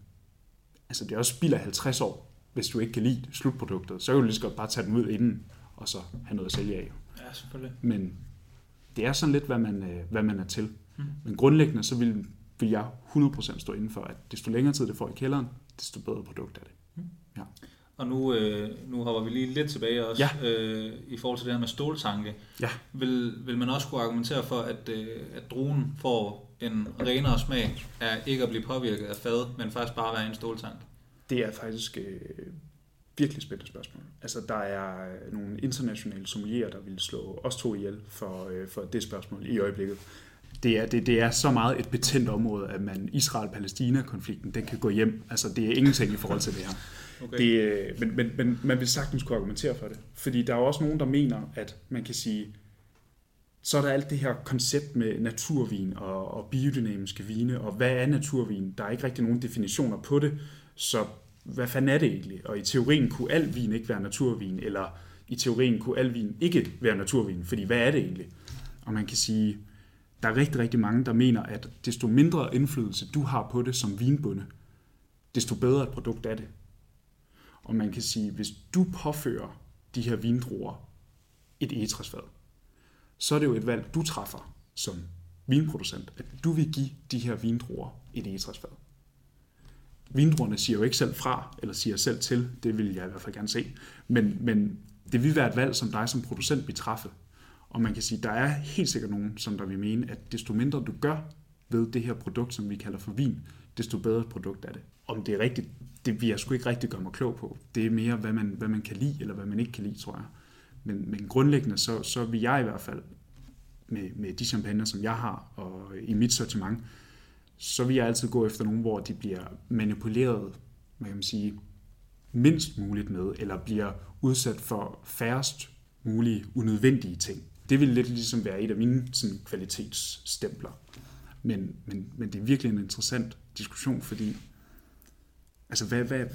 altså, det er også spilder 50 år, hvis du ikke kan lide slutproduktet. Så kan du lige så godt bare tage den ud inden, og så have noget at sælge af. Ja, selvfølgelig. Men det er sådan lidt, hvad man, øh, hvad man er til. Mm. Men grundlæggende, så vil, vil jeg 100% stå inden for, at desto længere tid det får i kælderen, desto bedre produkt er det. Mm. Ja. Og nu, øh, nu hopper vi lige lidt tilbage også, ja. øh, i forhold til det her med ståltanke. Ja. Vil, vil man også kunne argumentere for, at, øh, at druen får en renere smag af ikke at blive påvirket af fad, men faktisk bare være en ståltank? Det er faktisk øh, virkelig spændende spørgsmål. Altså, der er nogle internationale sommelierer, der vil slå os to ihjel for, øh, for det spørgsmål i øjeblikket. Det er, det, det er så meget et betændt område, at man Israel-Palæstina-konflikten, den kan gå hjem. Altså, det er ingenting i forhold til det her. Okay. Det, øh, men, men, men man vil sagtens kunne argumentere for det. Fordi der er også nogen, der mener, at man kan sige, så er der alt det her koncept med naturvin og, og biodynamiske vine, og hvad er naturvin? Der er ikke rigtig nogen definitioner på det, så hvad fanden er det egentlig? Og i teorien kunne al vin ikke være naturvin, eller i teorien kunne al vin ikke være naturvin, fordi hvad er det egentlig? Og man kan sige, der er rigtig, rigtig mange, der mener, at desto mindre indflydelse du har på det som vinbunde, desto bedre et produkt er det. Og man kan sige, hvis du påfører de her vindruer et egetræsfad, så er det jo et valg, du træffer som vinproducent, at du vil give de her vindruer et egetræsfad vindruerne siger jo ikke selv fra, eller siger selv til, det vil jeg i hvert fald gerne se, men, men det vil være et valg, som dig som producent vil træffe. Og man kan sige, der er helt sikkert nogen, som der vil mene, at desto mindre du gør ved det her produkt, som vi kalder for vin, desto bedre et produkt er det. Om det er rigtigt, det vil jeg sgu ikke rigtig gøre mig klog på. Det er mere, hvad man, hvad man kan lide, eller hvad man ikke kan lide, tror jeg. Men, men grundlæggende, så, så vil jeg i hvert fald, med, med de champagner, som jeg har, og i mit sortiment, så vil jeg altid gå efter nogen, hvor de bliver manipuleret, hvad kan man sige, mindst muligt med, eller bliver udsat for færrest mulige unødvendige ting. Det vil lidt ligesom være et af mine sådan, kvalitetsstempler. Men, men, men det er virkelig en interessant diskussion, fordi altså, hvad, hvad,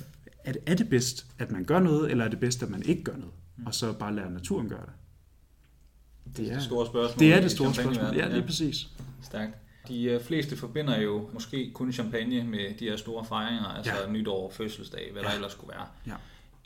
er, det, er det bedst, at man gør noget, eller er det bedst, at man ikke gør noget, mm. og så bare lader naturen gøre det? Det er det store spørgsmål. Det er det store spørgsmål, ja, lige ja. præcis. Stærkt. De øh, fleste forbinder jo måske kun champagne med de her store fejringer, altså ja. nytår, fødselsdag, hvad ja. der ellers skulle være. Ja.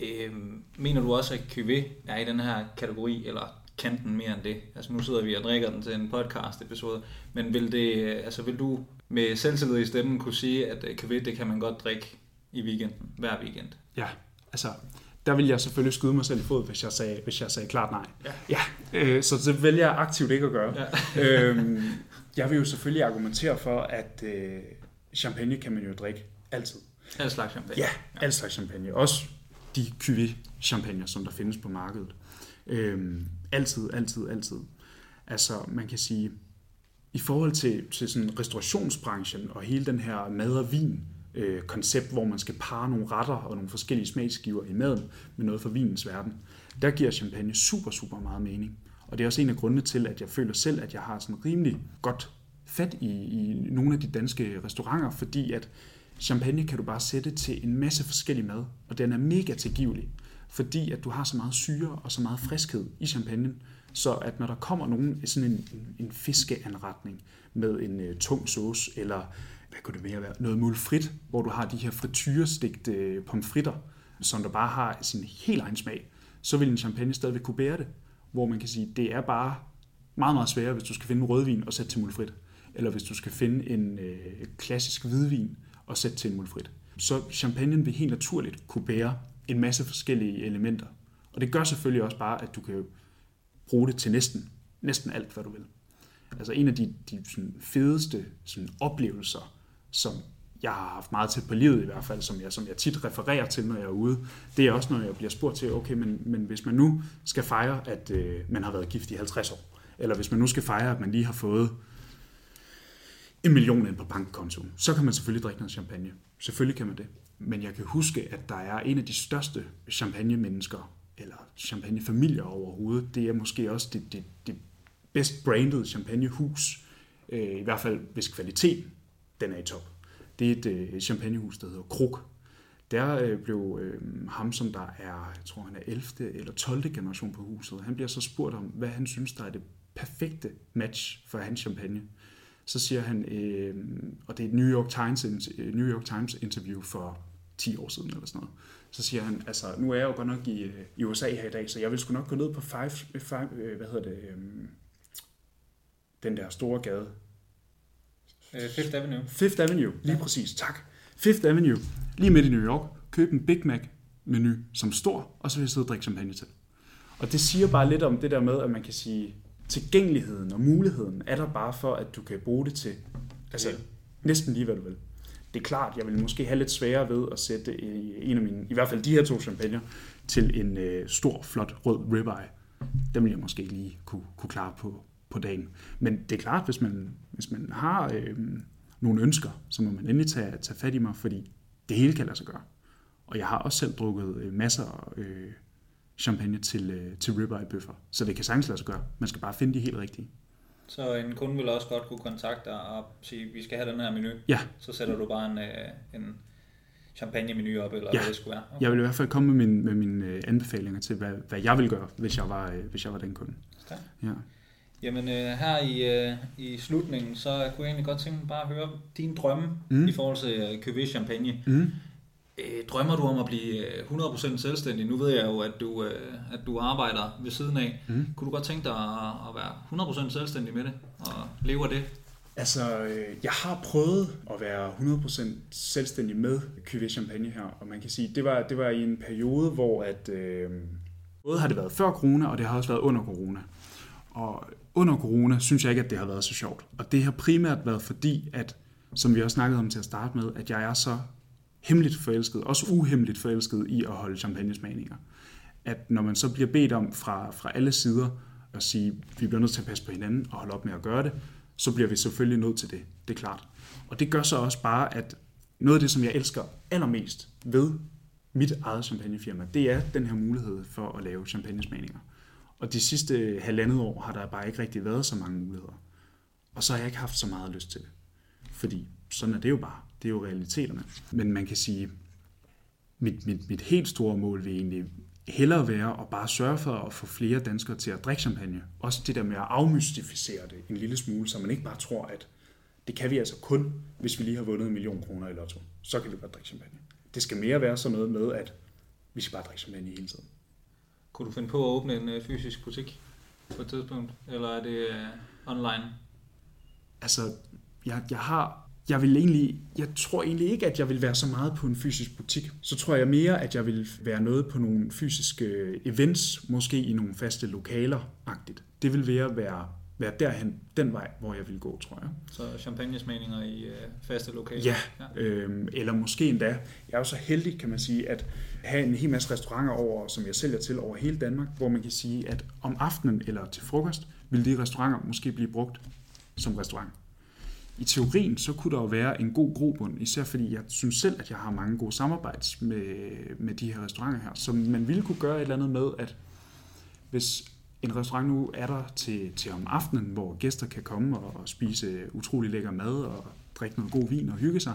Øhm, mener du også, at QV er i den her kategori, eller kan den mere end det? Altså nu sidder vi og drikker den til en podcast episode, men vil, det, altså, vil du med selvtillid i stemmen kunne sige, at øh, det kan man godt drikke i weekenden, hver weekend? Ja, altså der vil jeg selvfølgelig skyde mig selv i fod, hvis jeg sagde, hvis jeg sagde klart nej. Ja. ja øh, så det vælger jeg aktivt ikke at gøre. Ja. øhm, jeg vil jo selvfølgelig argumentere for, at øh, champagne kan man jo drikke altid. Al slags champagne. Ja, al slags champagne. Også de cuvée champagne, som der findes på markedet. Øhm, altid, altid, altid. Altså, man kan sige, i forhold til, til sådan restaurationsbranchen og hele den her mad og vin øh, koncept, hvor man skal parre nogle retter og nogle forskellige smagsgiver i maden med noget fra vinens verden, der giver champagne super, super meget mening. Og det er også en af grundene til, at jeg føler selv, at jeg har sådan rimelig godt fat i, i nogle af de danske restauranter, fordi at champagne kan du bare sætte til en masse forskellig mad, og den er mega tilgivelig, fordi at du har så meget syre og så meget friskhed i champagnen, så at når der kommer nogen sådan en, en, en fiskeanretning med en uh, tung sauce, eller hvad kunne det mere være, noget mulfrit, hvor du har de her frityrestigte øh, pomfritter, som der bare har sin helt egen smag, så vil en champagne stadigvæk kunne bære det hvor man kan sige, det er bare meget, meget sværere, hvis du skal finde en rødvin og sætte til mulfrit, eller hvis du skal finde en øh, klassisk hvidvin og sætte til en mulfrit. Så champagne vil helt naturligt kunne bære en masse forskellige elementer. Og det gør selvfølgelig også bare, at du kan bruge det til næsten, næsten alt, hvad du vil. Altså en af de, de sådan fedeste sådan oplevelser, som jeg har haft meget tæt på livet i hvert fald, som jeg, som jeg tit refererer til, når jeg er ude, det er også, når jeg bliver spurgt til, okay, men, men hvis man nu skal fejre, at øh, man har været gift i 50 år, eller hvis man nu skal fejre, at man lige har fået en million ind på bankkontoen, så kan man selvfølgelig drikke noget champagne. Selvfølgelig kan man det. Men jeg kan huske, at der er en af de største champagne-mennesker, eller champagnefamilier overhovedet, det er måske også det, det, det bedst branded champagnehus, øh, i hvert fald hvis kvaliteten den er i top. Det er et øh, champagnehus, der hedder Krug. Der øh, blev øh, ham, som der er, jeg tror han er 11. eller 12. generation på huset, han bliver så spurgt om, hvad han synes, der er det perfekte match for hans champagne. Så siger han, øh, og det er et New York Times, øh, New York Times interview for 10 år siden eller sådan noget. Så siger han, altså nu er jeg jo godt nok i, øh, i USA her i dag, så jeg vil sgu nok gå ned på five, øh, five, hvad hedder det, øh, den der store gade, Fifth Avenue. Fifth Avenue, lige ja. præcis, tak. Fifth Avenue, lige midt i New York. Køb en Big Mac menu som stor, og så vil jeg sidde og drikke champagne til. Og det siger bare lidt om det der med, at man kan sige, tilgængeligheden og muligheden er der bare for, at du kan bruge det til altså, næsten lige, hvad du vil. Det er klart, jeg vil måske have lidt sværere ved at sætte en af mine, i hvert fald de her to champagne, til en øh, stor, flot rød ribeye. Dem vil jeg måske lige kunne, kunne klare på, på dagen. Men det er klart, hvis man, hvis man har øh, nogle ønsker, så må man endelig tage, tage fat i mig, fordi det hele kan lade sig gøre. Og jeg har også selv drukket øh, masser øh, champagne til, øh, til ribeye bøffer, så det kan sagtens lade sig gøre. Man skal bare finde de helt rigtige. Så en kunde vil også godt kunne kontakte dig og sige, vi skal have den her menu. Ja. Så sætter du bare en, øh, en champagne-menu op, eller ja. hvad det skulle være. Okay. Jeg vil i hvert fald komme med, min, med mine øh, anbefalinger til, hvad, hvad jeg vil gøre, hvis jeg var, hvis jeg var den kunde. Ja. Jamen øh, her i, øh, i slutningen, så kunne jeg egentlig godt tænke mig bare at høre dine drømme mm. i forhold til øh, Cuvée Champagne. Mm. Øh, drømmer du om at blive 100% øh, selvstændig? Nu ved jeg jo, at du, øh, at du arbejder ved siden af. Mm. Kunne du godt tænke dig at, at være 100% selvstændig med det og leve af det? Altså, øh, jeg har prøvet at være 100% selvstændig med Cuvée Champagne her, og man kan sige, det var, det var i en periode, hvor at, øh, både har det været før corona, og det har også været under corona. Og under corona synes jeg ikke, at det har været så sjovt. Og det har primært været fordi, at, som vi også snakkede om til at starte med, at jeg er så hemmeligt forelsket, også uhemmeligt forelsket i at holde champagnesmagninger. At når man så bliver bedt om fra, fra alle sider at sige, at vi bliver nødt til at passe på hinanden og holde op med at gøre det, så bliver vi selvfølgelig nødt til det. Det er klart. Og det gør så også bare, at noget af det, som jeg elsker allermest ved mit eget champagnefirma, det er den her mulighed for at lave champagnesmagninger. Og de sidste halvandet år har der bare ikke rigtig været så mange muligheder. Og så har jeg ikke haft så meget lyst til det. Fordi sådan er det jo bare. Det er jo realiteterne. Men man kan sige, mit, mit, mit helt store mål vil egentlig hellere være at bare sørge for at få flere danskere til at drikke champagne. Også det der med at afmystificere det en lille smule, så man ikke bare tror, at det kan vi altså kun, hvis vi lige har vundet en million kroner i lotto. Så kan vi bare drikke champagne. Det skal mere være sådan noget med, at vi skal bare drikke champagne hele tiden. Kunne du finde på at åbne en øh, fysisk butik på et tidspunkt, eller er det øh, online? Altså, jeg, jeg har jeg vil egentlig, jeg tror egentlig ikke, at jeg vil være så meget på en fysisk butik. Så tror jeg mere, at jeg vil være noget på nogle fysiske events, måske i nogle faste lokaler-agtigt. Det vil være, være, være derhen, den vej, hvor jeg vil gå, tror jeg. Så champagnesmagninger i øh, faste lokaler? Ja, ja. Øhm, eller måske endda. Jeg er jo så heldig, kan man sige, at have en hel masse restauranter over, som jeg sælger til over hele Danmark, hvor man kan sige, at om aftenen eller til frokost, vil de restauranter måske blive brugt som restaurant. I teorien, så kunne der jo være en god grobund, især fordi jeg synes selv, at jeg har mange gode samarbejds med, med de her restauranter her, så man ville kunne gøre et eller andet med, at hvis en restaurant nu er der til, til om aftenen, hvor gæster kan komme og, og spise utrolig lækker mad og drikke noget god vin og hygge sig,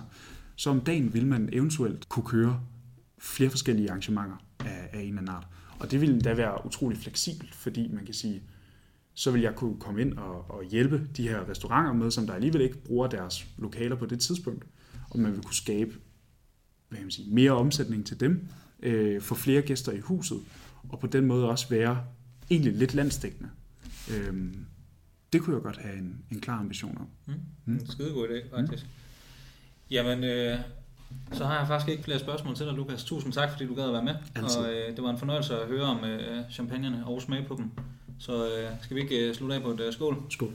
så om dagen vil man eventuelt kunne køre flere forskellige arrangementer af, af en eller anden art. Og det ville da være utrolig fleksibelt, fordi man kan sige, så vil jeg kunne komme ind og, og hjælpe de her restauranter med, som der alligevel ikke bruger deres lokaler på det tidspunkt, og man vil kunne skabe hvad kan man sige, mere omsætning til dem, øh, få flere gæster i huset, og på den måde også være egentlig lidt landstækkende. Øh, det kunne jeg godt have en, en klar ambition om. Mm. Mm. En skide god idé, faktisk. Mm. Jamen, øh, så har jeg faktisk ikke flere spørgsmål til dig, Lukas. Tusind tak, fordi du gad at være med. Altid. Og øh, det var en fornøjelse at høre om øh, champagnerne og smage på dem. Så øh, skal vi ikke øh, slutte af på et øh, skål? Skål.